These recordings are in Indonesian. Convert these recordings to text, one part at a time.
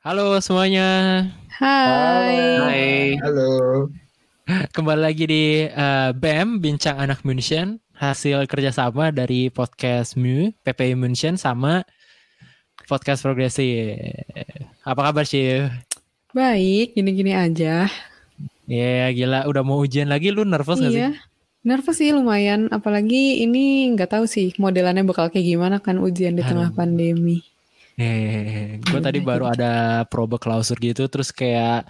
Halo semuanya. Hai. Hai. Halo. Kembali lagi di uh, BEM Bincang Anak München hasil kerjasama dari podcast MU, PPI München sama podcast progresi. Apa kabar sih? Baik, gini-gini aja. Ya yeah, gila, udah mau ujian lagi lu nervous iya. gak sih? Nervous sih lumayan, apalagi ini nggak tahu sih modelannya bakal kayak gimana kan ujian di tengah Aduh. pandemi. Eh, gue tadi baru ada probe klausur gitu, terus kayak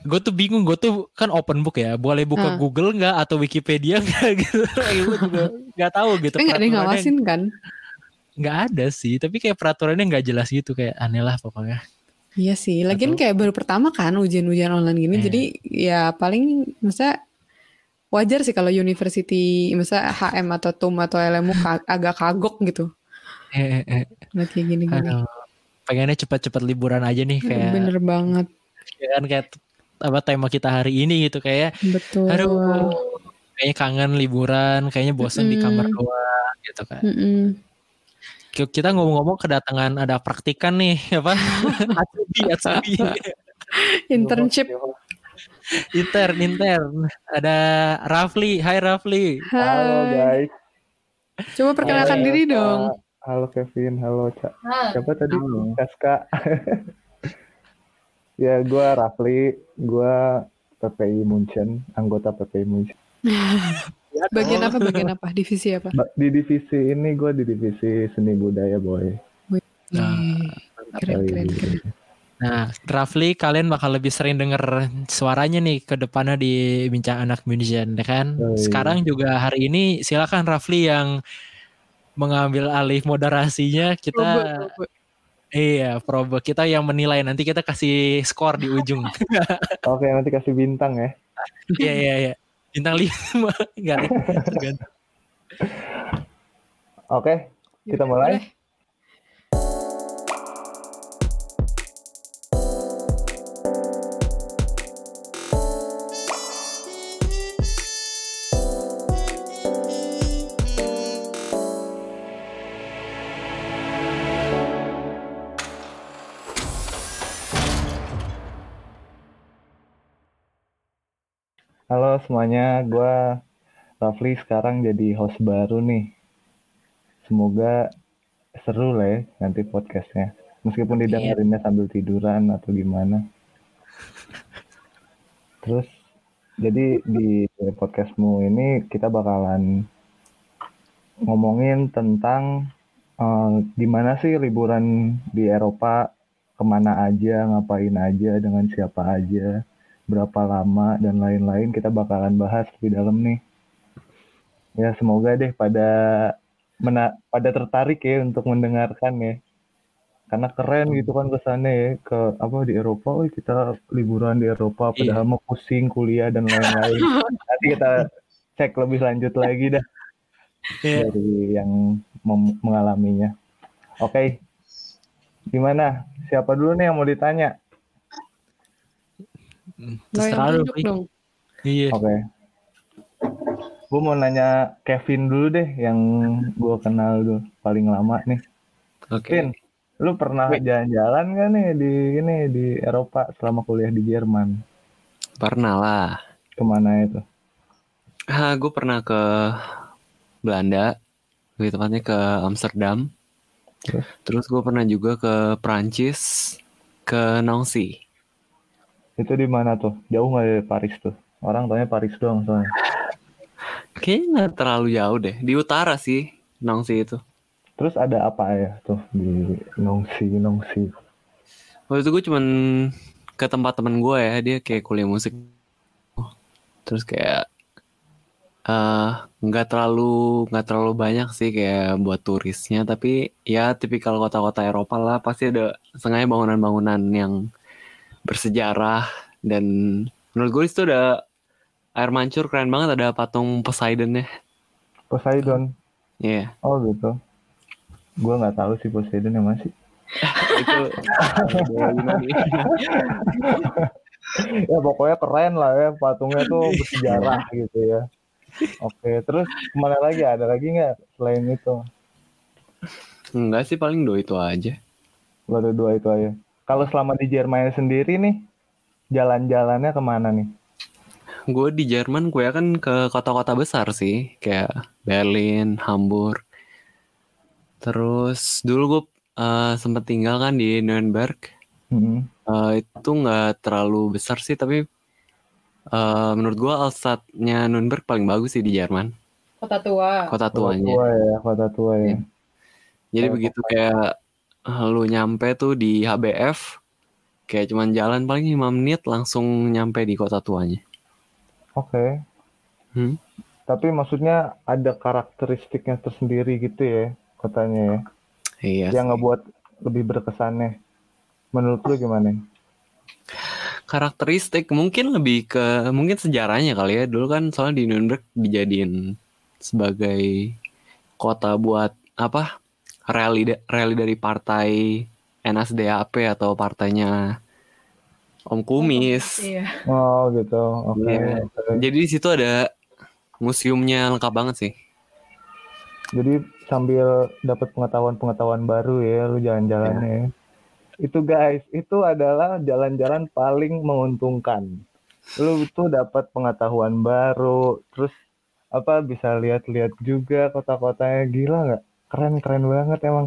gue tuh bingung, gue tuh kan open book ya, boleh buka Ah. Google nggak atau Wikipedia nggak gitu, gue juga nggak tahu gitu. Tapi nggak ada ngawasin kan? nggak ada sih, tapi kayak peraturannya nggak jelas gitu, kayak aneh lah pokoknya. Iya sih, lagian Atau- kayak baru pertama kan ujian-ujian online gini, Eh. jadi ya paling masa wajar sih kalau university, masa HM atau TUM atau LMU agak kagok gitu. Eh, kayak gini-gini. Aduh, pengennya cepat-cepat liburan aja nih kayak, Bener banget, ya kan kayak apa tema kita hari ini gitu kayak, betul. aduh, kayaknya kangen liburan, kayaknya bosen di kamar Mm-mm. doang gitu kan. Mm-mm. Ki- Kita ngomong-ngomong kedatangan ada praktikan nih apa? Atsubi, Atsubi. Internship. intern, intern. Ada Rafli, hai Rafli. Halo Hai. guys. Coba perkenalkan Halo, diri dong. Halo Kevin, halo Cak. Siapa tadi? Halo. Kaska. ya, gua Rafli, gua PPI Munchen, anggota PPI Munchen. Bagian apa? Bagian apa? Divisi apa? Ba- Di divisi ini gua di divisi seni budaya, boy. Nah, keren, keren, keren. Nah, Rafli kalian bakal lebih sering denger suaranya nih ke depannya di Bincang Anak München, ya kan? Oh, iya. Sekarang juga hari ini silakan Rafli yang mengambil alih moderasinya. Kita Probe, probe. iya, probe kita yang menilai nanti kita kasih skor di ujung. Oke, nanti kasih bintang ya. Iya, iya, iya. Bintang lima enggak. Oke, kita mulai. Boleh. Semuanya, gua Rafli sekarang jadi host baru nih. Semoga seru lah ya nanti podcastnya. Meskipun didengerinnya sambil tiduran atau gimana. Terus, jadi di podcastmu ini kita bakalan ngomongin tentang eh, gimana sih liburan di Eropa, ke mana aja, ngapain aja, dengan siapa aja berapa lama dan lain-lain kita bakalan bahas lebih dalam nih. Ya semoga deh pada mena pada tertarik ya untuk mendengarkan ya. Karena keren gitu kan kesannya ya ke apa di Eropa, "Wih, kita liburan di Eropa padahal mau pusing kuliah dan lain-lain. Nanti kita cek lebih lanjut lagi dah Iya. dari yang mengalaminya. Oke. Gimana? Siapa dulu nih yang mau ditanya? Terserah lu. Iya. Oke. Gue mau nanya Kevin dulu deh yang gue kenal dulu paling lama nih. Oke. Kevin, lu pernah jalan-jalan gak nih di ini di Eropa selama kuliah di Jerman? Pernah lah. Ke mana itu? Ah, gue pernah ke Belanda, lebih tepatnya ke Amsterdam. Terus? Terus gue pernah juga ke Prancis, ke Nancy. Itu di mana tuh? Jauh nggak dari Paris tuh? Orang taunya Paris doang soalnya. Kayaknya nggak terlalu jauh deh. Di utara sih, Nancy itu. Terus ada apa ya tuh di Nongsi Nongsi? Waktu itu gue cuman ke tempat teman gue ya, dia kayak kuliah musik. Terus kayak eh nggak terlalu nggak terlalu banyak sih kayak buat turisnya, tapi ya tipikal kota-kota Eropa lah pasti ada sengaja bangunan-bangunan yang bersejarah dan menurut gue itu ada air mancur keren banget ada patung Poseidon ya. Poseidon. Iya, Oh gitu. Gue nggak tahu sih Poseidon yang masih. itu ya pokoknya keren lah ya patungnya tuh bersejarah gitu ya. Oke, terus ke mana lagi? Ada lagi nggak selain itu? Enggak sih paling dua itu aja. Baru dua itu aja. Kalau selama di Jerman sendiri nih, jalan-jalannya ke mana nih? Gue di Jerman gue kan ke kota-kota besar sih, kayak Berlin, Hamburg. Terus dulu gue uh, sempet tinggal kan di Nuremberg. Hmm. Uh, itu nggak terlalu besar sih, tapi uh, menurut gue Alsace-nya Nuremberg paling bagus sih di Jerman. Kota tua. Kota Kota tuanya. tua ya, kota tua ya. Jadi Kayak begitu kayak lu nyampe tuh di HBF, kayak cuman jalan paling 5 menit langsung nyampe di kota tuanya. Oke. Hmm. Tapi maksudnya ada karakteristiknya tersendiri gitu ya kotanya ya. Iya. Yang ngebuat lebih berkesannya. Menurut lu gimana? karakteristik mungkin lebih ke mungkin sejarahnya kali ya dulu kan soalnya di Nuremberg dijadiin sebagai kota buat apa rally rally dari partai NSDAP atau partainya Om Kumis. Iya. Oh gitu. Oke. Iya. oke. Jadi di situ ada museumnya lengkap banget sih. Jadi sambil dapat pengetahuan-pengetahuan baru ya lu jalan-jalannya. ya. Itu guys, itu adalah jalan-jalan paling menguntungkan. Lu tuh dapat pengetahuan baru, terus apa bisa lihat-lihat juga kota-kotanya gila nggak? Keren-keren banget emang.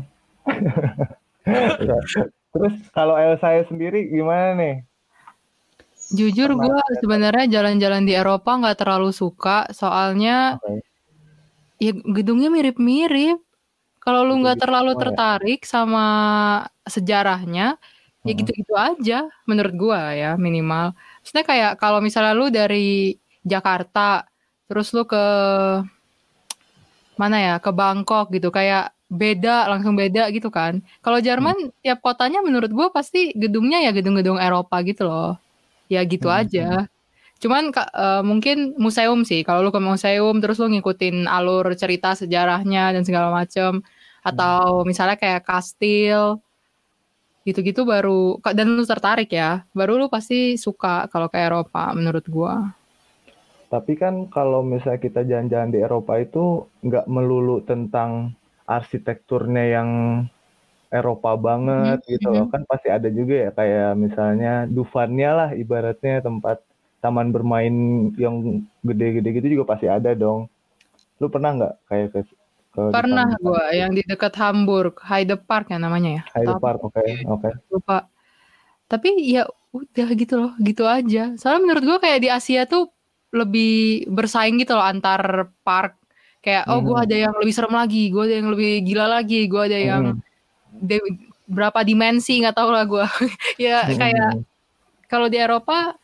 Ya. Terus kalau El saya sendiri gimana nih? Jujur gue sebenarnya jalan-jalan di Eropa nggak terlalu suka, soalnya Oke. ya gedungnya mirip-mirip. Kalau lu nggak terlalu semua ya? tertarik sama sejarahnya, ya Mhm. gitu-gitu aja menurut gua ya minimal. Maksudnya kayak kalau misalnya lu dari Jakarta, terus lu ke mana ya, ke Bangkok gitu, kayak beda, langsung beda gitu kan. Kalau Jerman, tiap kotanya menurut gua pasti gedungnya ya gedung-gedung Eropa gitu loh. Ya gitu Hmm. aja. Cuman ka- eh, mungkin museum sih. Kalau lu ke museum terus lu ngikutin alur cerita sejarahnya dan segala macem atau misalnya kayak kastil gitu-gitu baru dan lu tertarik ya, baru lu pasti suka kalau ke Eropa menurut gua. Tapi kan kalau misalnya kita jalan-jalan di Eropa itu nggak melulu tentang arsitekturnya yang Eropa banget Mhm, gitu loh. Kan pasti ada juga ya kayak misalnya Dufanya lah ibaratnya tempat taman bermain yang gede-gede gitu juga pasti ada dong. Lu pernah nggak kayak ke, ke Pernah gua yang di dekat Hamburg, Heide Park ya namanya ya. Hyde Atau Park, oke, oke. lupa. Tapi ya udah gitu loh, gitu aja. Soalnya menurut gua kayak di Asia tuh lebih bersaing gitu loh antar park. Kayak oh gua Mhm. ada yang lebih serem lagi, gua ada yang lebih gila lagi, gua ada yang Mhm. de- berapa dimensi nggak tahu lah gua. ya kayak Mhm. kalau di Eropa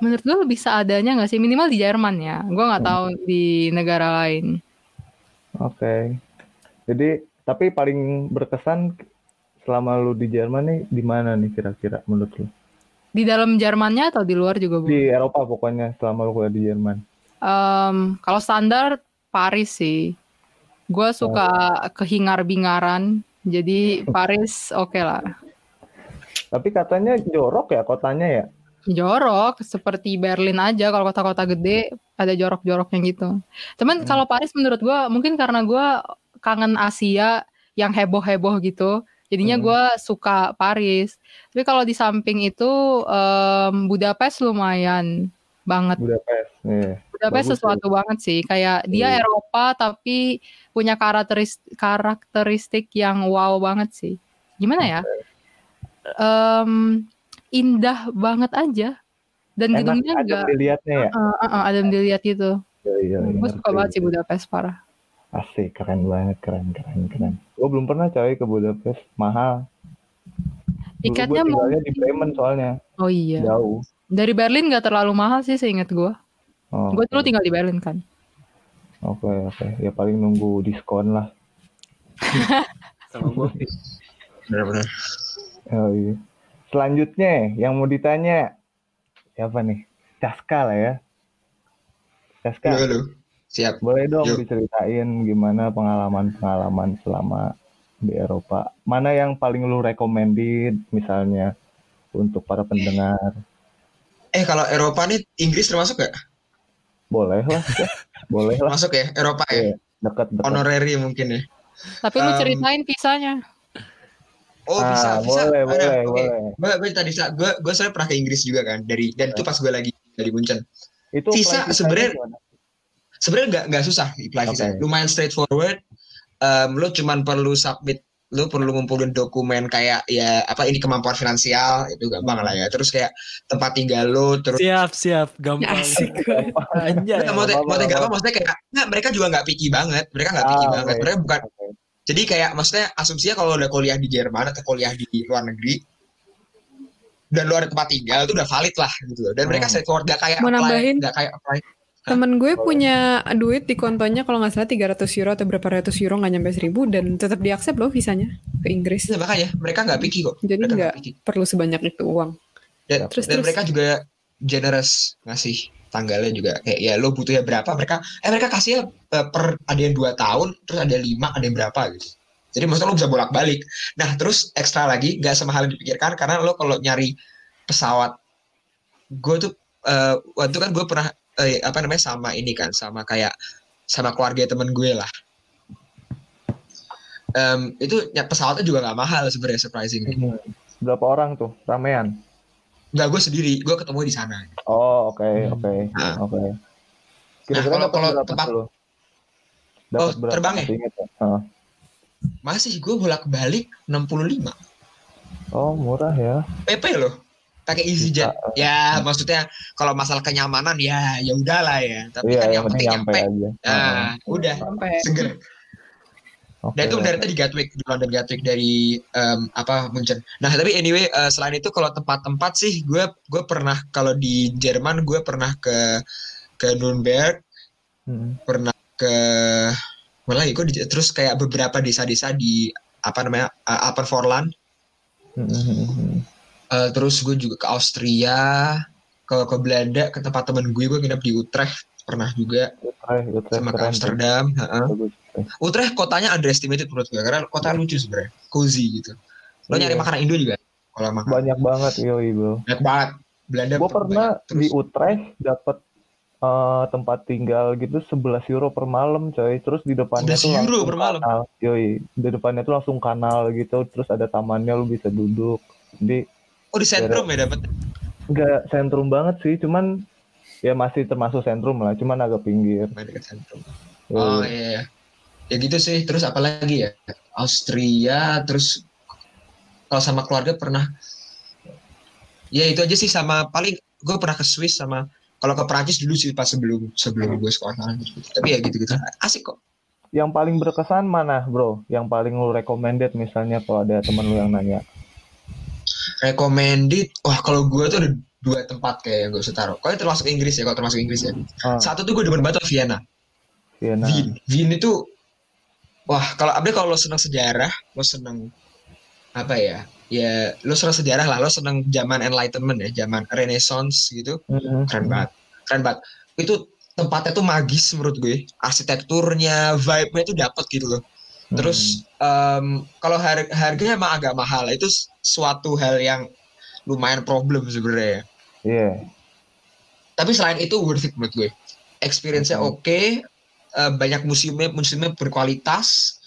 menurut gua lebih seadanya nggak sih minimal di Jerman ya. Gua nggak tahu di negara lain. Oke. Jadi tapi paling berkesan selama lu di Jerman nih di mana nih kira-kira menurut lu? Di dalam Jermannya atau di luar juga bu? Di Eropa pokoknya selama lu kuliah di Jerman. Em, kalau standar Paris sih. Gue suka kehingar-bingaran. Jadi Paris oke lah. Tapi katanya jorok ya kotanya ya? Jorok seperti Berlin aja kalau kota-kota gede ada jorok-joroknya gitu. Cuman kalau Paris menurut gue mungkin karena gue kangen Asia yang heboh-heboh gitu. Jadinya Hmm. gue suka Paris. Tapi kalau di samping itu em, Budapest lumayan banget. Budapest. Iya. Budapest Bagus sesuatu banget sih. Kayak dia Iya. Eropa tapi punya karakteristik karakteristik yang wow banget sih. Gimana ya? Em, indah banget aja. Dan Enak gedungnya ada dilihatnya ya? ada yang dilihat gitu. Iya, iya, iya, Gue suka banget sih Budapest parah. Asik, keren banget, keren, keren, keren. Gue belum pernah coy ke Budapest, mahal. Tiketnya tinggalnya di Bremen soalnya, Oh iya. jauh. Dari Berlin nggak terlalu mahal sih seingat gue. Oh, Gue dulu tinggal di Berlin kan. Oke, oke. Ya paling nunggu diskon lah. Sama gue. Benar-benar. Oh, iya. Selanjutnya yang mau ditanya siapa nih? Caska lah ya. Caska, Halo, halo. Siap. boleh dong Yuk. diceritain gimana pengalaman-pengalaman selama di Eropa? Mana yang paling lu recommended misalnya untuk para pendengar? Eh kalau Eropa nih Inggris termasuk gak? Boleh lah, ya. boleh lah. Masuk ya Eropa ya. Iya. Dekat-dekat. Honorary mungkin ya. Tapi lu Em, ceritain visanya. Oh Ah, bisa, bisa. boleh, Ada, boleh, oke. boleh. Gue gue tadi gue gue soalnya pernah ke Inggris juga kan dari dan itu pas gue lagi dari Munchen. Itu Visa sebenarnya-? Sebenarnya nggak nggak susah apply visa. Oke. Lumayan straightforward. Um, lo cuman perlu submit lo perlu ngumpulin dokumen kayak ya apa ini kemampuan finansial itu gampang lah ya terus kayak tempat tinggal lo terus Siap, siap. Gampang. Asik. Anjay. Nggak, mau nggak apa maksudnya kayak nggak mereka juga nggak picky banget mereka nggak picky Ah, banget oke. mereka bukan jadi kayak maksudnya asumsinya kalau udah kuliah di Jerman atau kuliah di luar negeri dan lu ada tempat tinggal itu udah valid lah gitu loh. dan mereka Hmm. straightforward gak kayak Mau apply nambahin? gak kayak apply Temen gue punya duit di kontonya kalau nggak salah 300 euro atau berapa ratus euro nggak nyampe 1000 dan tetap diaksep loh visanya ke Inggris. Iya, makanya mereka nggak picky kok. Jadi nggak perlu sebanyak itu uang. dan, Terus- dan terus. mereka juga generous ngasih tanggalnya juga. Kayak ya lo butuhnya berapa? Mereka eh mereka kasih per ada yang dua tahun terus ada lima ada yang berapa gitu. Jadi maksudnya lo bisa bolak balik nah terus ekstra lagi nggak semahal yang dipikirkan karena lo kalau nyari pesawat gue tuh eh, waktu kan gue pernah eh, apa namanya sama ini kan sama kayak sama keluarga temen gue lah Em, itu ya, pesawatnya juga nggak mahal sebenarnya surprising Hmm. Berapa orang tuh? Ramean. nggak gue sendiri gue ketemu di sana Oh, oke, Hmm. oke. Nah. Oke. Kira-kira kalau- kalau tempat- dulu? Dapat Oh, berapa? terbang ya? Masih ingat ya? Masih gue bolak balik 65 Oh, murah ya. PP loh pakai EasyJet Bisa, ya maksudnya kalau masalah kenyamanan ya ya udahlah ya. Tapi Iya, kan yang yang penting nyampe nyampe. aja. nah udah. Sampai seger. Oke. dan itu mendaratnya di Gatwick. Di London Gatwick. Dari em, apa Munchen. Nah tapi anyway eh, selain itu kalau tempat-tempat sih gue gue pernah kalau di Jerman gue pernah ke ke Nuremberg. Hmm. pernah ke mana lagi? Gue di- terus kayak beberapa desa-desa di apa namanya uh, Alpenvorland Hmm, hmm, Eh, terus gue juga ke Austria, ke ke Belanda, ke tempat temen gue, gue nginep di Utrecht pernah juga Utrecht, Utrecht sama ke. Amsterdam. heeh. Bagus. Utrecht kotanya underestimated menurut gue karena kota lucu sebenarnya, cozy gitu. Lo nyari Iya. makanan Indo juga? Kalau makan Banyak banget, yoi bro. banyak banget. Belanda Gue banyak. pernah Terus, di Utrecht dapat eh, tempat tinggal gitu 11 euro per malam coy terus di depannya 11 tuh euro per malam? kanal yoi di depannya tuh langsung kanal gitu terus ada tamannya lu bisa duduk jadi oh di sentrum ya dapat. nggak sentrum banget sih cuman ya masih termasuk sentrum lah cuman agak pinggir dekat sentrum. Yoi. Oh iya. iya. Ya gitu sih. Terus apa lagi ya? Austria, terus kalau sama keluarga pernah ya itu aja sih sama paling gue pernah ke Swiss sama kalau ke Prancis dulu sih pas sebelum sebelum gue sekolah gitu. Tapi ya gitu-gitu. Asik kok. yang paling berkesan mana bro yang paling lu recommended misalnya kalau ada teman lu yang nanya Recommended. Wah, kalau gue tuh ada dua tempat kayak yang gue usah taruh. Kalau termasuk Inggris ya, kalau termasuk Inggris ya. ah, Satu tuh gue demen banget tuh Vienna. Vienna. Wien. Wien itu wah kalau abis kalau lo seneng sejarah, lo seneng apa ya? Ya lo seneng sejarah lah, lo seneng zaman Enlightenment ya, zaman Renaissance gitu, Mhm. keren banget, keren banget. Itu tempatnya tuh magis menurut gue, arsitekturnya, vibe-nya tuh dapet gitu loh. Terus em, kalau har- harganya emang agak mahal, itu suatu hal yang lumayan problem sebenarnya. ya. Iya. Tapi selain itu worth it menurut gue. Experience-nya Mhm. oke, eh, banyak museumnya, museumnya berkualitas.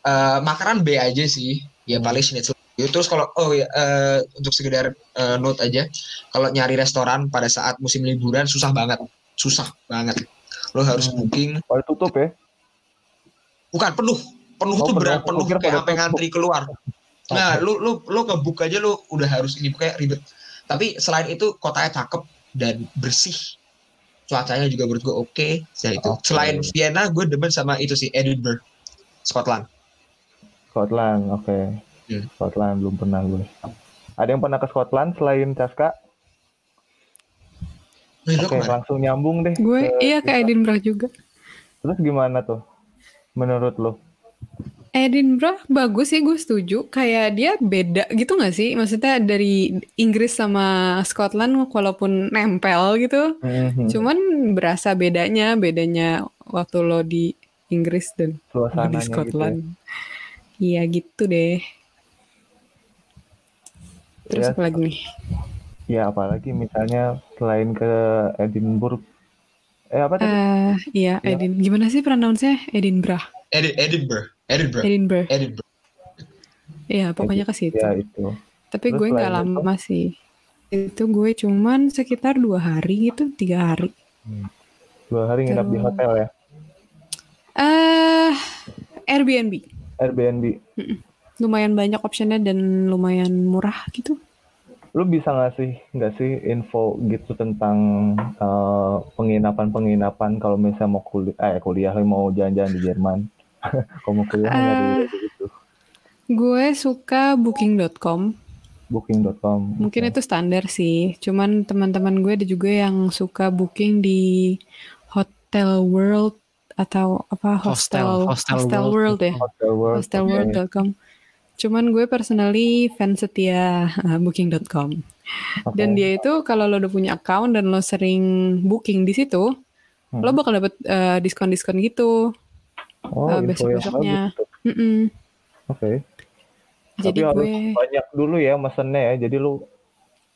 Eh, makanan B aja sih, ya Hmm. paling schnitzel. Terus kalau oh ya eh, untuk sekedar eh, note aja, kalau nyari restoran pada saat musim liburan susah banget, susah banget. Lo harus Hmm. booking, Kalau tutup ya bukan penuh, penuh Oh, tuh penuh. berat penuh kira kayak pada sampai ngantri keluar. Nah, lu lu lu nge-book aja lu udah harus ini kayak ribet. Tapi selain itu kotanya cakep dan bersih. Cuacanya juga menurut gue oke. Itu. Oke. Selain Vienna, gue demen sama itu sih Edinburgh, Scotland. Scotland oke Hmm. Scotland belum pernah gue ada yang pernah ke Scotland selain Caska Oke, ke mana? langsung nyambung deh. Gue ke iya ke. Edinburgh juga. Terus gimana tuh? Menurut lo? Edinburgh bagus sih gue setuju kayak dia beda gitu gak sih maksudnya dari Inggris sama Scotland walaupun nempel gitu Mhm. cuman berasa bedanya bedanya waktu lo di Inggris dan di gitu. ya. Scotland iya gitu deh terus Ya. apa lagi nih Ya apalagi misalnya selain ke Edinburgh. Eh apa tadi? Eh iya Ya. Edin gimana sih pronounce-nya Edinburgh Edi- Edinburgh, Edinburgh, Edinburgh Edinburgh. Iya, pokoknya ke situ. Ya itu. Tapi Terus gue nggak lama sih. Itu gue cuman sekitar dua hari gitu, tiga hari. Dua hari nginap di hotel ya. eh Airbnb. Airbnb. Lumayan banyak optionnya dan lumayan murah gitu. Lu bisa nggak sih nggak sih info gitu tentang eh, penginapan-penginapan kalau misalnya mau kuliah, eh kuliah mau jalan-jalan di Jerman. kalau mau kuliah nggak di Eh. gitu. Gue suka booking.com. Booking.com. Mungkin Oke. itu standar sih. Cuman teman-teman gue ada juga yang suka booking di Hotel World atau apa Hostel, hostel Hostel World, World. ya. Hotel World. hostelworld.com. Cuman gue personally fans setia uh, booking.com. Oke. Dan dia itu kalau lo udah punya account dan lo sering booking di situ, Hmm. lo bakal dapet uh, diskon-diskon gitu. Oh, uh, info yang besok-besoknya. bagus tuh. Mm-mm. Oke. Jadi Tapi harus gue banyak dulu ya mesennya ya. Jadi lu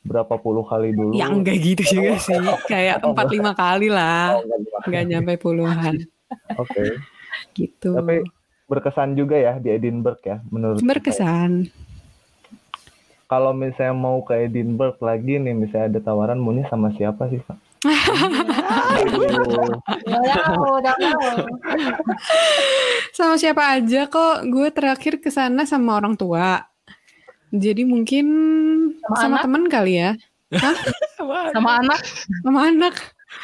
berapa puluh kali dulu. ya enggak gitu juga sih. Kayak empat lima kali lah. Oh, enggak, enggak. Nggak nyampe puluhan Oke. gitu. Tapi berkesan juga ya di Edinburgh ya menurut saya. Berkesan. Kalau misalnya mau ke Edinburgh lagi nih, misalnya ada tawaran maunya sama siapa sih, Pak? Udah. Sama siapa aja kok. Gue terakhir ke sana sama orang tua. Jadi mungkin Sama sama, anak? temen kali ya. Sama anak. Sama anak.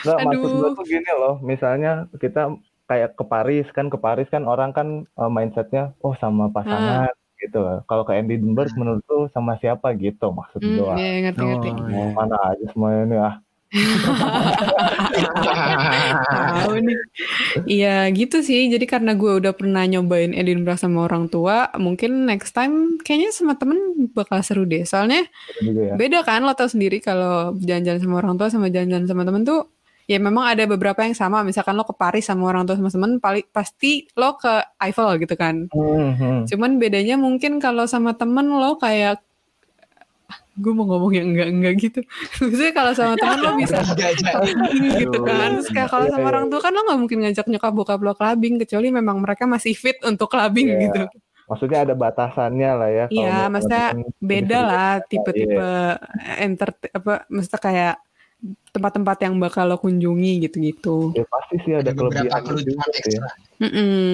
Nggak, maksud gue Aduh. tuh gini loh, misalnya kita kayak ke Paris kan, ke Paris kan orang kan eh, mindsetnya, oh sama pasangan gitu. Kalau ke Edinburgh menurut lu sama siapa gitu maksud gue. ya ngerti ngerti. Oh, mana aja semuanya nih ah. Tahu nih. Iya gitu sih. Jadi karena gue udah pernah nyobain Edinburgh sama orang tua, mungkin next time kayaknya sama temen bakal seru deh. Soalnya ya. beda kan lo tau sendiri kalau jalan-jalan sama orang tua sama jalan-jalan sama temen tuh ya memang ada beberapa yang sama. Misalkan lo ke Paris sama orang tua sama temen, pasti lo ke Eiffel gitu kan. Hmm, hmm. Cuman bedanya mungkin kalau sama temen lo kayak gue mau ngomong yang enggak-enggak gitu. Maksudnya kalau sama temen lo bisa gitu kan. Terus kayak kalau Iya, sama iya. orang tua kan lo nggak mungkin ngajak nyokap bokap lo clubbing kecuali memang mereka masih fit untuk clubbing Iya. gitu. Maksudnya ada batasannya lah ya. kalau Iya, maksudnya Beda lah tipe-tipe enter apa maksudnya kayak tempat-tempat yang bakal lo kunjungi gitu-gitu. Ya pasti sih ada, Ada beberapa kelebihan juga sih. ekstra. Mm-mm.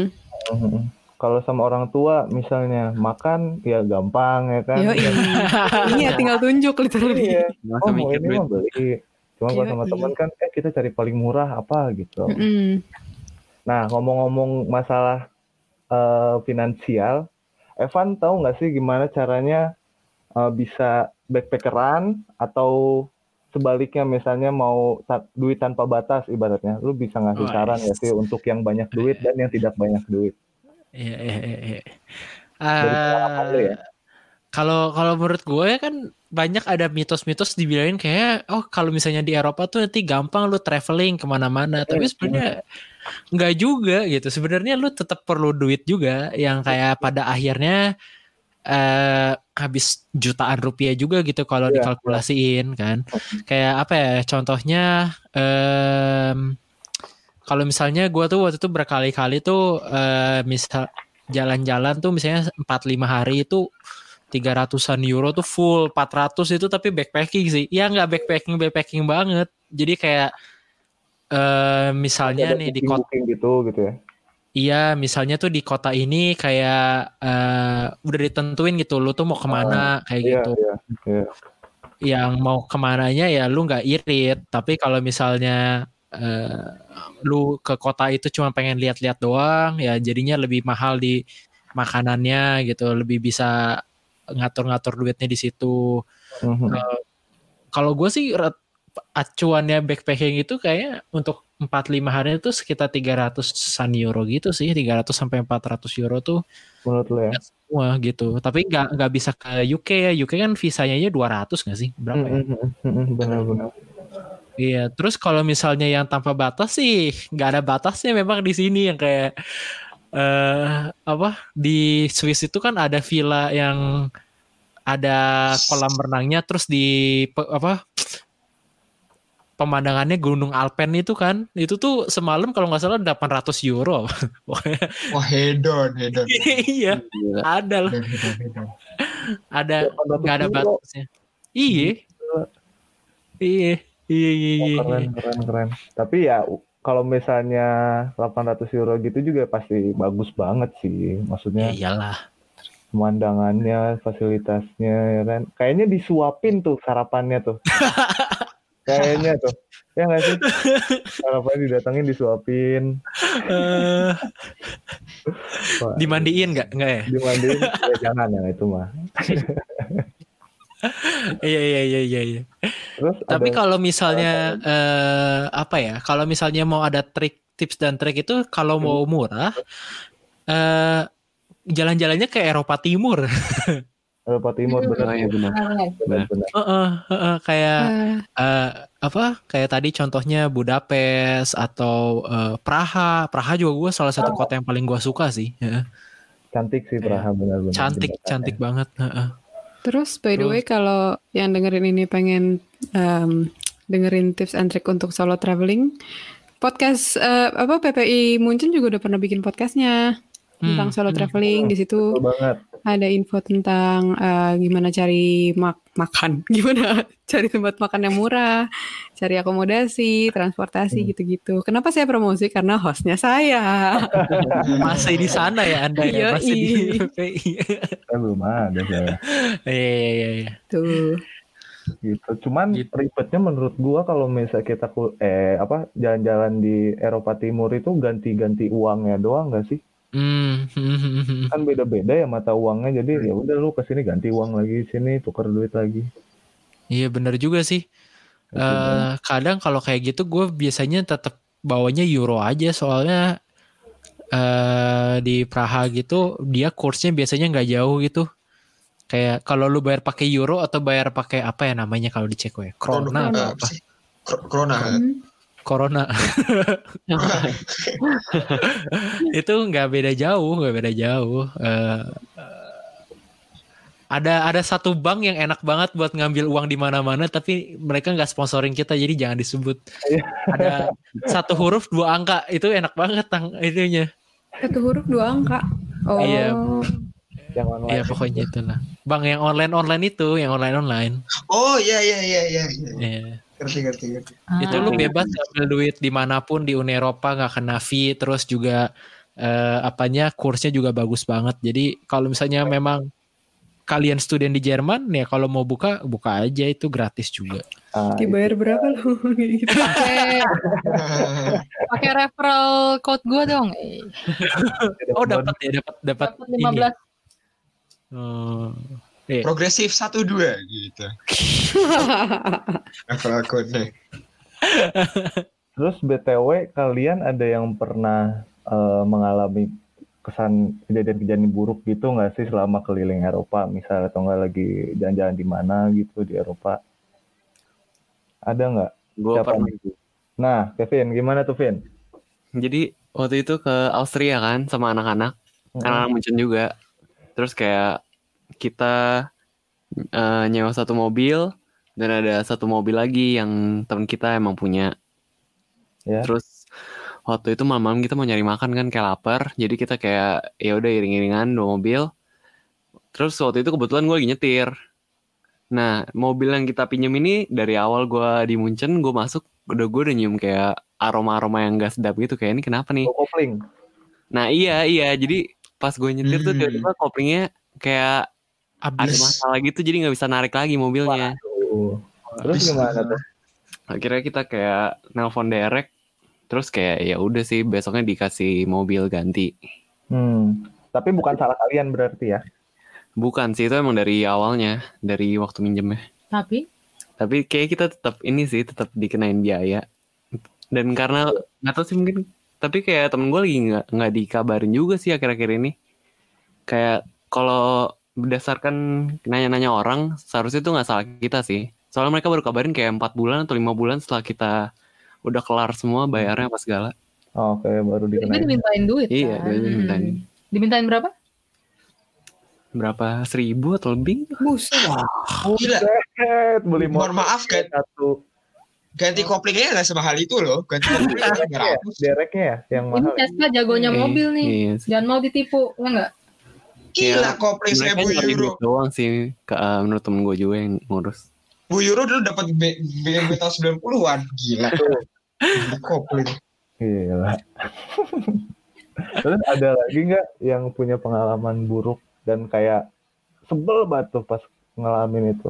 Mhm. Kalau sama orang tua misalnya makan ya gampang ya kan. Iya, tinggal tunjuk literally. Iya. Oh mau ini mah beli. Cuma kalau sama teman kan eh kita cari paling murah apa gitu. Nah ngomong-ngomong masalah eh, finansial, Evan tahu nggak sih gimana caranya eh, bisa backpackeran atau sebaliknya misalnya mau ta- duit tanpa batas ibaratnya, lu bisa ngasih Wah, saran ya sih untuk yang banyak duit dan yang tidak banyak duit. Iya, iya, iya, iya. Eh, ya? Kalau kalau menurut gue kan banyak ada mitos-mitos dibilangin kayak oh kalau misalnya di Eropa tuh nanti gampang lu traveling ke mana-mana. Tapi sebenarnya nggak juga gitu. Sebenarnya lu tetap perlu duit juga yang kayak pada akhirnya eh habis jutaan rupiah juga gitu kalau Iya, dikalkulasiin kan. Kayak apa ya contohnya em kalau misalnya gue tuh waktu itu berkali-kali tuh eh, misal jalan-jalan tuh misalnya 4-5 hari itu 300-an euro tuh full 400 itu tapi backpacking sih ya nggak backpacking backpacking banget jadi kayak eh misalnya Ada nih di kota gitu gitu ya. iya misalnya tuh di kota ini kayak eh udah ditentuin gitu lu tuh mau ke mana kayak Iya, gitu iya, iya. yang mau ke mananya ya lu nggak irit tapi kalau misalnya eh, lu ke kota itu cuma pengen lihat-lihat doang ya jadinya lebih mahal di makanannya gitu lebih bisa ngatur-ngatur duitnya di situ Mhm. kalau gue sih acuannya backpacking itu kayak untuk 4-5 hari itu sekitar 300-an euro gitu sih 300 sampai 400 euro tuh Menurut lu ya? wah gitu tapi nggak nggak bisa ke UK ya UK kan visanya aja 200 nggak sih berapa ya Mhm, mhm, mhm, Benar-benar. Iya, terus kalau misalnya yang tanpa batas sih nggak ada batasnya memang di sini yang kayak eh apa di Swiss itu kan ada villa yang ada kolam renangnya terus di apa pemandangannya Gunung Alpen itu kan. Itu tuh semalam kalau nggak salah 800 euro. Wah hedon, hedon. iya, Gila. ada lah. Ada 800 nggak ada batasnya. Iya. Iya. Iya, iya, iya. Oh, keren keren keren. Tapi ya kalau misalnya 800 euro gitu juga pasti bagus banget sih. Ya maksudnya iyalah. pemandangannya fasilitasnya ya kan? Kayaknya disuapin tuh sarapannya tuh. Kayaknya tuh. Ya nggak sih? Sarapan didatengin disuapin. Wah, dimandiin nggak? Nggak ya? dimandiin? Ya jangan yang itu mah Iya, iya, iya, iya. iya. terus Tapi ada kalau misalnya eh, apa ya? Kalau misalnya mau ada trik, tips dan trik itu kalau mau murah, eh jalan-jalannya ke Eropa Timur. Eropa Timur Hmm. bener Oh, iya, benar. Heeh, heeh, kayak Eh, eh, apa? Kayak tadi contohnya Budapest atau eh, Praha. Praha juga gue salah satu kota yang paling gue suka sih. Heeh. cantik sih Iya. Praha benar-benar Cantik, jembatannya. cantik banget. Heeh. Terus by the Terus? way kalau yang dengerin ini pengen em, dengerin tips and trick untuk solo traveling, podcast eh, apa PPI Munchen juga udah pernah bikin podcastnya tentang Hmm, solo hmm. traveling. Di situ ada info tentang eh, gimana cari mak makan, gimana cari tempat makan yang murah, cari akomodasi, transportasi Hmm. gitu-gitu. Kenapa saya promosi? Karena hostnya saya. Masih di sana ya Anda ya? Masih di. PPI. saya belum ada saya Iya, iya, iya, iya. Tuh. gitu. Cuman Gitu. ribetnya menurut gua kalau misalnya kita eh apa jalan-jalan di Eropa Timur itu ganti-ganti uangnya doang nggak sih? Hmm, hmm, hmm, hmm. Kan beda-beda ya mata uangnya. Jadi ya udah lu ke sini ganti uang lagi sini tuker duit lagi. Iya bener juga sih. Eh kadang kalau kayak gitu gue biasanya tetap bawanya euro aja soalnya eh di Praha gitu dia kursnya biasanya nggak jauh gitu. Kayak kalau lu bayar pakai euro atau bayar pakai apa ya namanya kalau di Ceko ya? Krona atau apa apa? sih? Kro- Corona. Corona. itu nggak beda jauh, nggak beda jauh. Eh, eh, ada ada satu bank yang enak banget buat ngambil uang di mana-mana, tapi mereka nggak sponsoring kita, jadi jangan disebut. ada satu huruf dua angka, itu enak banget tang itunya. Satu huruf dua angka. Oh. Iya. Yang online. Ya pokoknya itulah. Bank yang online online itu, yang online online. Oh iya iya iya iya. iya. Ngerti ngerti ngerti. itu lu bebas ngambil duit di mana pun di Uni Eropa nggak kena fee terus juga eh, apanya kursnya juga bagus banget jadi kalau misalnya memang kalian student di Jerman ya kalau mau buka buka aja itu gratis juga Ah, Dibayar berapa lu? gitu. Pakai pakai referral code gue dong. Eh, oh dapat ya dapat dapat dapat ini 15 oh. Iya. Progresif satu dua gitu. Level akunnya. Terus BTW kalian ada yang pernah eh, mengalami kesan kejadian-kejadian buruk gitu nggak sih selama keliling Eropa misalnya atau nggak lagi jalan-jalan di mana gitu di Eropa? Ada nggak? Gue Siapa pernah. nih? Nah, Kevin, gimana tuh Vin? Jadi waktu itu ke Austria kan sama anak-anak, anak-anak Munchen juga. Terus kayak kita eh, nyewa satu mobil dan ada satu mobil lagi yang teman kita emang punya. Ya. Terus waktu itu malam-malam kita mau nyari makan kan kayak lapar, jadi kita kayak ya udah iring-iringan dua mobil. Terus waktu itu kebetulan gue lagi nyetir. Nah, mobil yang kita pinjem ini dari awal gue di Munchen, gue masuk, udah gue udah nyium kayak aroma-aroma yang gak sedap gitu. Kayak ini kenapa nih? Oh, kopling. Nah iya, iya. Jadi pas gue nyetir tuh Hmm. tiba-tiba koplingnya kayak ada abis masalah gitu, jadi nggak bisa narik lagi mobilnya. Tuh. Terus gimana tuh? Akhirnya kita kayak nelpon derek, terus kayak ya udah sih besoknya dikasih mobil ganti. Hmm. Tapi bukan salah kalian berarti ya? Bukan sih itu emang dari awalnya, dari waktu minjemnya. Tapi Tapi kayak kita tetap ini sih tetap dikenain biaya. Dan karena nggak tahu sih mungkin, tapi kayak temen gue lagi nggak nggak dikabarin juga sih akhir-akhir ini. Kayak kalau berdasarkan nanya-nanya orang, seharusnya itu nggak salah kita sih. Soalnya mereka baru kabarin kayak empat bulan atau lima bulan setelah kita udah kelar semua bayarnya apa segala. Oh, Oke, baru dia dikenain. dimintain duit Iya, kan. dia dimintain Dimintain berapa? berapa seribu atau lebih? Buset. Gila. Buset, beli Mohon maaf kan. satu. ganti koplingnya nggak semahal itu loh. Ganti koplingnya Dereknya ya, 300. dereknya ya yang Ini mahal. Tesla jagonya Iya, mobil nih. iya. Jangan mau ditipu, ya enggak? Gila Iya, kopling Mereka 1000 nyari euro. duit doang sih ke, eh, menurut temen gue juga yang ngurus. Bu euro dulu dapat B- BMW tahun 90-an. Gila. Kopling. Gila. Terus ada lagi nggak yang punya pengalaman buruk dan kayak sebel banget tuh pas ngalamin itu?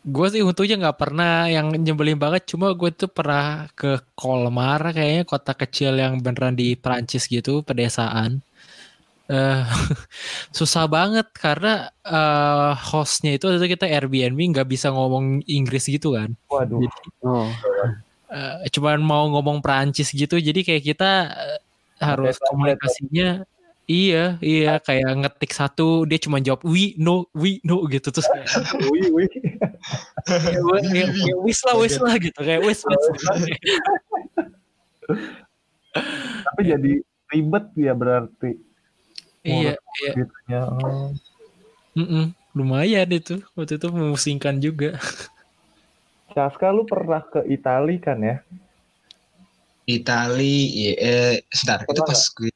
Gue sih untungnya nggak pernah yang nyebelin banget. Cuma gue tuh pernah ke Kolmar kayaknya kota kecil yang beneran di Prancis gitu, pedesaan. Eh susah banget karena eh, hostnya itu kita Airbnb nggak bisa ngomong Inggris gitu kan. Waduh. Oh, Eh, cuman mau ngomong Prancis gitu jadi kayak kita eh, harus translate. komunikasinya iya iya kayak ngetik satu dia cuma jawab we no we no gitu terus kayak wih. ya, ya, ya, wis lah wis lah gitu kayak wis wis Tapi jadi ribet ya berarti. Iya iya Gitunya. Oh. mm-mm. lumayan itu waktu itu memusingkan juga Saska lu pernah ke Itali kan ya? Itali, iya, eh, sebentar, itu pas gue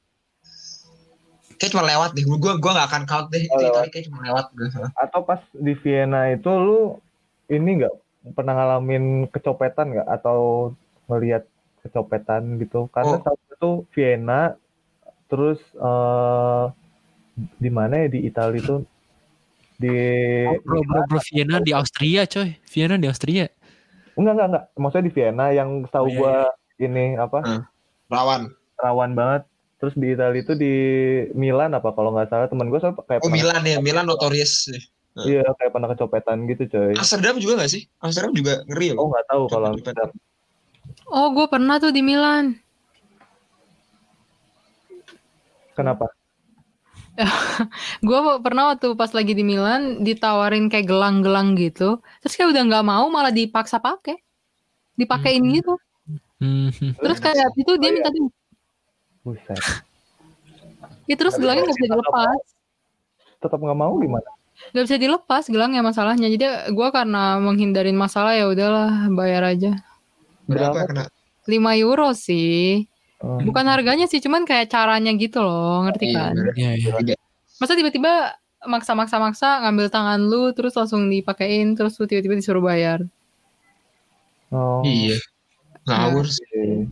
kayak cuma lewat deh, gue gue gak akan count deh, itu Oh, Itali kayak cuma lewat gue. Atau pas di Vienna itu lu ini nggak pernah ngalamin kecopetan nggak atau melihat kecopetan gitu? Karena Oh. saat itu Vienna, terus eh di mana ya? Di Italia itu di bro bro bro Vienna di Austria coy. Vienna di Austria. Enggak enggak enggak. Maksudnya di Vienna yang tahu Oh, iya, gua ini apa? Lawan. rawan. Banget. Terus di Italia itu di Milan apa? Kalau nggak salah teman gue soal kayak Oh pernah, Milan ya, Milan notorious. iya kayak pernah kecopetan gitu coy. Amsterdam juga gak sih? Amsterdam juga ngeri oh loh. nggak tahu kalau Copet-copetan. Oh, gue pernah tuh di Milan. Kenapa Gue pernah waktu pas lagi di Milan ditawarin kayak gelang-gelang gitu. Terus kayak udah nggak mau malah dipaksa pakai. Dipakein Hmm. gitu. Hmm, Terus kayak itu dia minta di buset ya, terus Tapi gelangnya nggak bisa dilepas. tetap nggak mau gimana Nggak bisa dilepas gelangnya masalahnya. Jadi gue karena menghindarin masalah ya udahlah bayar aja. Berapa Berapa? kena? 5 euro sih. Oh. Bukan harganya sih, cuman kayak caranya gitu loh, ngerti Iya, kan? bener. iya iya Tidak. Masa tiba-tiba maksa-maksa-maksa ngambil tangan lu terus langsung dipakein terus lu tiba-tiba disuruh bayar. oh Iya. Ngawur sih.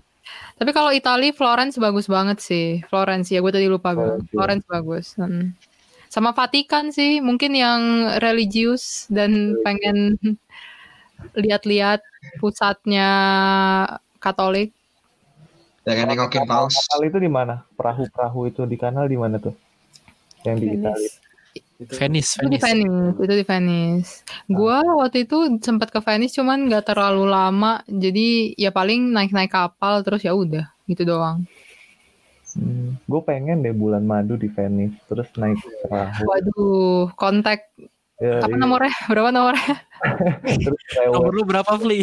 Tapi kalau Itali Florence bagus banget sih. Florence ya, gue tadi lupa bilang. Florence. Florence bagus. Hmm. Sama Vatikan sih, mungkin yang religius dan pengen lihat-lihat pusatnya Katolik. Ya kan nengokin paus. Kapal itu di mana? Perahu-perahu itu di kanal di mana tuh? Yang di Italia. Venice. Itu. Di Venice. Venice, itu di Venice. Gua waktu itu sempat ke Venice cuman nggak terlalu lama, jadi ya paling naik-naik kapal terus ya udah gitu doang. hmm, gue pengen deh bulan madu di Venice terus naik perahu. Waduh, kontak ya, apa iya. nomornya? Berapa nomornya? nomor lu berapa Fli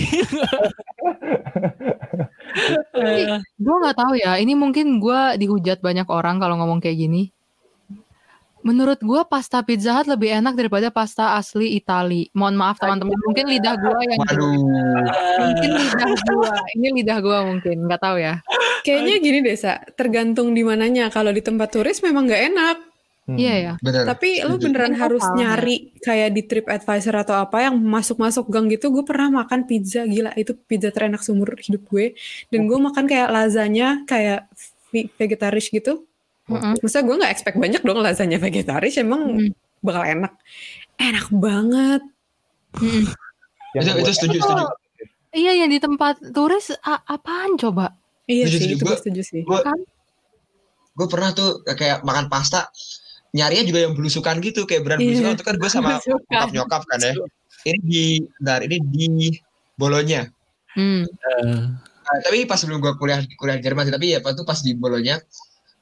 Eh, Gue nggak tahu ya. Ini mungkin gua dihujat banyak orang kalau ngomong kayak gini. Menurut gua pasta Pizza Hut lebih enak daripada pasta asli Itali. Mohon maaf teman-teman, mungkin lidah gua yang Waduh. mungkin lidah gua. Ini lidah gua mungkin, nggak tahu ya. Kayaknya gini deh, Sa. Tergantung di mananya. Kalau di tempat turis memang nggak enak. Hmm. Iya ya. Bener. Tapi lu beneran Itu harus ya. nyari kayak di TripAdvisor atau apa yang masuk-masuk gang gitu. Gue pernah makan pizza gila itu pizza terenak seumur hidup gue. Dan gue makan kayak lasagna kayak ve- vegetaris gitu. Mm-mm. Maksudnya gue nggak expect banyak dong lasagna vegetaris emang Mm. bakal enak. Enak banget. Yang Itu, itu setuju, setuju. Iya yang di tempat turis a- apaan coba? Iya Setuju, sih, setuju. itu gue setuju sih. Gue Kan? gue pernah tuh kayak makan pasta nyarinya juga yang belusukan gitu kayak brand Iya. belusukan itu kan gue sama nyokap nyokap kan ya. Ini di bentar ini di Bolonya. Hmm. eh, Nah, tapi pas sebelum gue kuliah kuliah di Jerman sih tapi ya pas tuh pas di Bolonya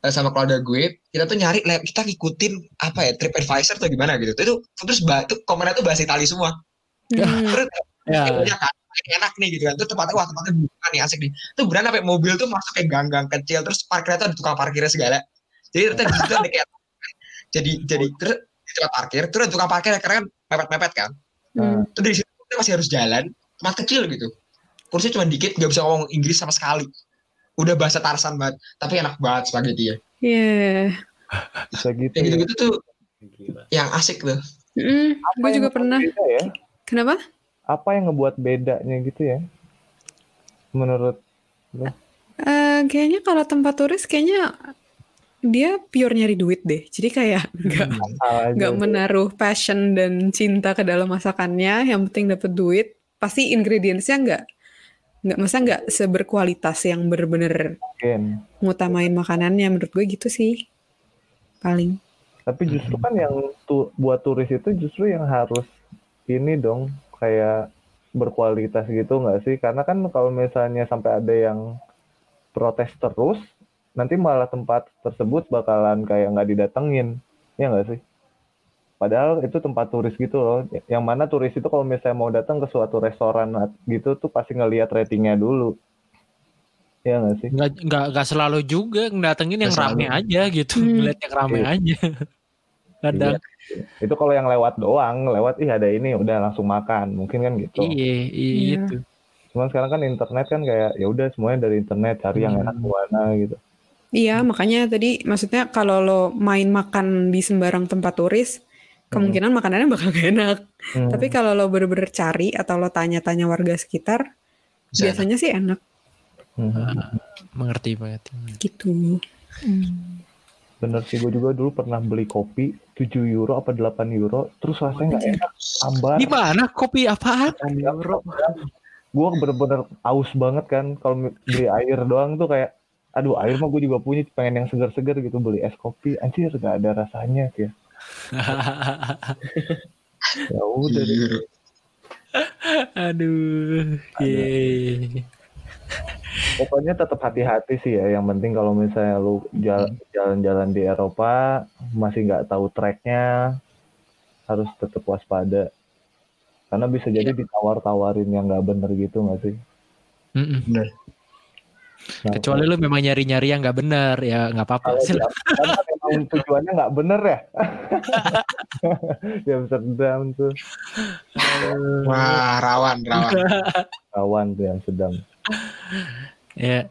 eh, sama keluarga gue kita tuh nyari lab kita ngikutin apa ya TripAdvisor atau gimana gitu. Itu terus bah, tuh komennya tuh bahasa Itali semua. Hmm. terus ya. Punya kan enak nih gitu kan. Itu tempatnya wah tempatnya bukan nih asik nih. Itu brand sampai mobil tuh masuk kayak gang-gang kecil terus parkirnya tuh ada tukang parkirnya segala. Jadi ternyata di situ ada kayak jadi jadi terus di tempat parkir terus ada tukang parkir yang keren mepet-mepet kan Hmm. terus dari situ kita masih harus jalan tempat kecil gitu kursi cuma dikit nggak bisa ngomong Inggris sama sekali udah bahasa Tarsan banget tapi enak banget spaghetti ya Iya. Bisa gitu. ya. gitu-gitu tuh Gila. yang asik tuh Mm, gue juga pernah. Beda ya? Kenapa? Apa yang ngebuat bedanya gitu ya? Menurut Eh, kayaknya kalau tempat turis kayaknya dia pure nyari duit deh. Jadi kayak nggak Al aja. nggak menaruh passion dan cinta ke dalam masakannya. Yang penting dapat duit. Pasti ingredientsnya nggak nggak masa nggak seberkualitas yang bener-bener ngutamain makanannya. Menurut gue gitu sih. Paling. Tapi justru kan yang tu, buat turis itu justru yang harus ini dong kayak berkualitas gitu nggak sih? Karena kan kalau misalnya sampai ada yang protes terus, nanti malah tempat tersebut bakalan kayak nggak didatengin, ya nggak sih? Padahal itu tempat turis gitu loh. Yang mana turis itu kalau misalnya mau datang ke suatu restoran gitu tuh pasti ngelihat ratingnya dulu. Ya nggak sih? Nggak, nggak, nggak selalu juga ngedatengin yang rame aja gitu. Hmm. Ngeliat yang rame Iya. aja. Kadang. Itu kalau yang lewat doang, lewat ih ada ini udah langsung makan, mungkin kan gitu. Iya, iya Iya. gitu. Cuman sekarang kan internet kan kayak ya udah semuanya dari internet cari yang Hmm. enak mana gitu. Iya, makanya tadi maksudnya kalau lo main makan di sembarang tempat turis, kemungkinan makanannya bakal gak enak. Hmm. Tapi kalau lo bener-bener cari atau lo tanya-tanya warga sekitar, Bisa biasanya sih enak Hmm. Mengerti, mengerti. gitu. Bener sih gue juga dulu pernah beli kopi 7 euro apa 8 euro terus rasanya nggak enak ambar Di mana kopi apaan? euro gue bener-bener aus banget kan kalau beli air doang tuh kayak aduh air mah gue juga punya pengen yang segar-segar gitu beli es kopi anjir gak ada rasanya kayak ya udah deh. Iya. Aduh. Iya. pokoknya tetap hati-hati sih ya yang penting kalau misalnya lu jal- jalan-jalan di Eropa masih nggak tahu tracknya harus tetap waspada karena bisa jadi ditawar-tawarin yang nggak bener gitu nggak sih Mm-mm. Bener. Nah, Kecuali lu memang nyari-nyari yang nggak benar ya nggak apa-apa. kalau di Sil- Amsterdam kan emang tujuannya nggak bener ya. Di Amsterdam tuh wah rawan rawan. Kawan tuh yang sedang. Ya.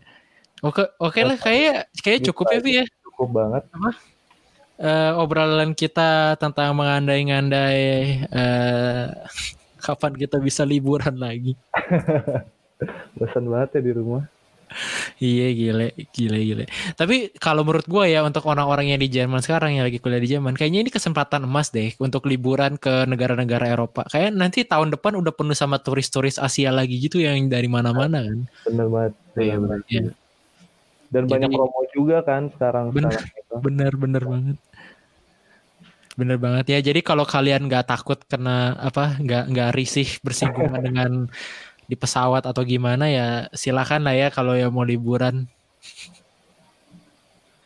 Oke, oke lah kayak kayak cukup ya, Vi ya. cukup banget. Eh, obrolan kita tentang mengandai-ngandai eh, kapan kita bisa liburan lagi. bosan banget ya di rumah Iya gile, gile, gile. Tapi kalau menurut gue ya untuk orang-orang yang di Jerman sekarang yang lagi kuliah di Jerman, kayaknya ini kesempatan emas deh untuk liburan ke negara-negara Eropa. Kayak nanti tahun depan udah penuh sama turis-turis Asia lagi gitu yang dari mana-mana kan. bener banget Iya, bener. Iya. dan Jadi- banyak promo juga kan sekarang Bener. sekarang itu. Bener, bener banget. Bener banget ya. Jadi kalau kalian nggak takut kena apa, nggak nggak risih bersinggungan dengan di pesawat atau gimana ya silakan lah ya kalau yang mau liburan.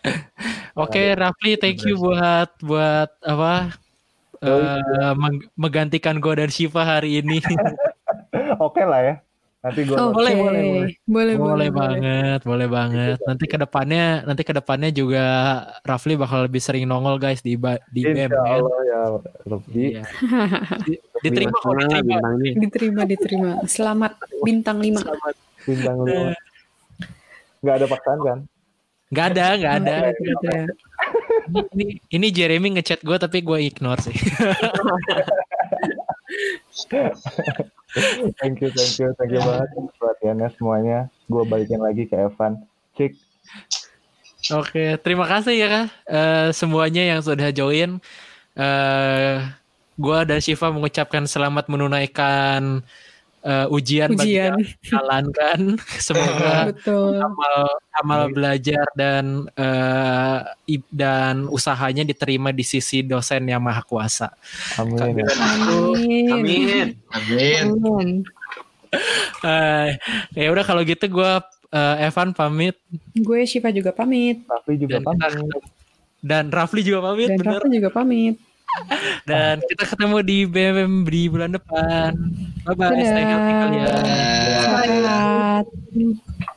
Oke, Rafli, thank you buat buat apa? meng- menggantikan gue dan Shiva hari ini. oke lah ya nanti gue Oke, boleh, boleh, boleh, boleh banget, boleh banget. Nanti ke depannya, nanti ke depannya juga Rafli bakal lebih sering nongol guys di ba- di Insya kan. Allah ya lebih Iya. Di- diterima kok, diterima. Diterima, diterima. Selamat bintang 5. bintang lima nggak ada paksaan kan Gak ada, gak ada. Ada. Ini, ini Jeremy ngechat gue tapi gue ignore sih. thank you thank you thank you banget perhatiannya semuanya. Gue balikin lagi ke Evan. Cik. Oke, terima kasih ya kak. Eh, semuanya yang sudah join. Eh, gue dan Shiva mengucapkan selamat menunaikan eh, ujian, bagi Ujian. yang menjalankan. Semoga Betul. amal amal belajar dan ib- dan usahanya diterima di sisi dosen yang maha kuasa. amin. Amin. Amin. amin Amin. Eh, ya udah kalau gitu gue Evan pamit Gue Shiva juga pamit. Raffi juga dan pamit dan Rafli juga pamit Dan bener Rafa juga pamit. Dan kita ketemu di BMM di bulan depan bye bye stay healthy kalian. Selamat.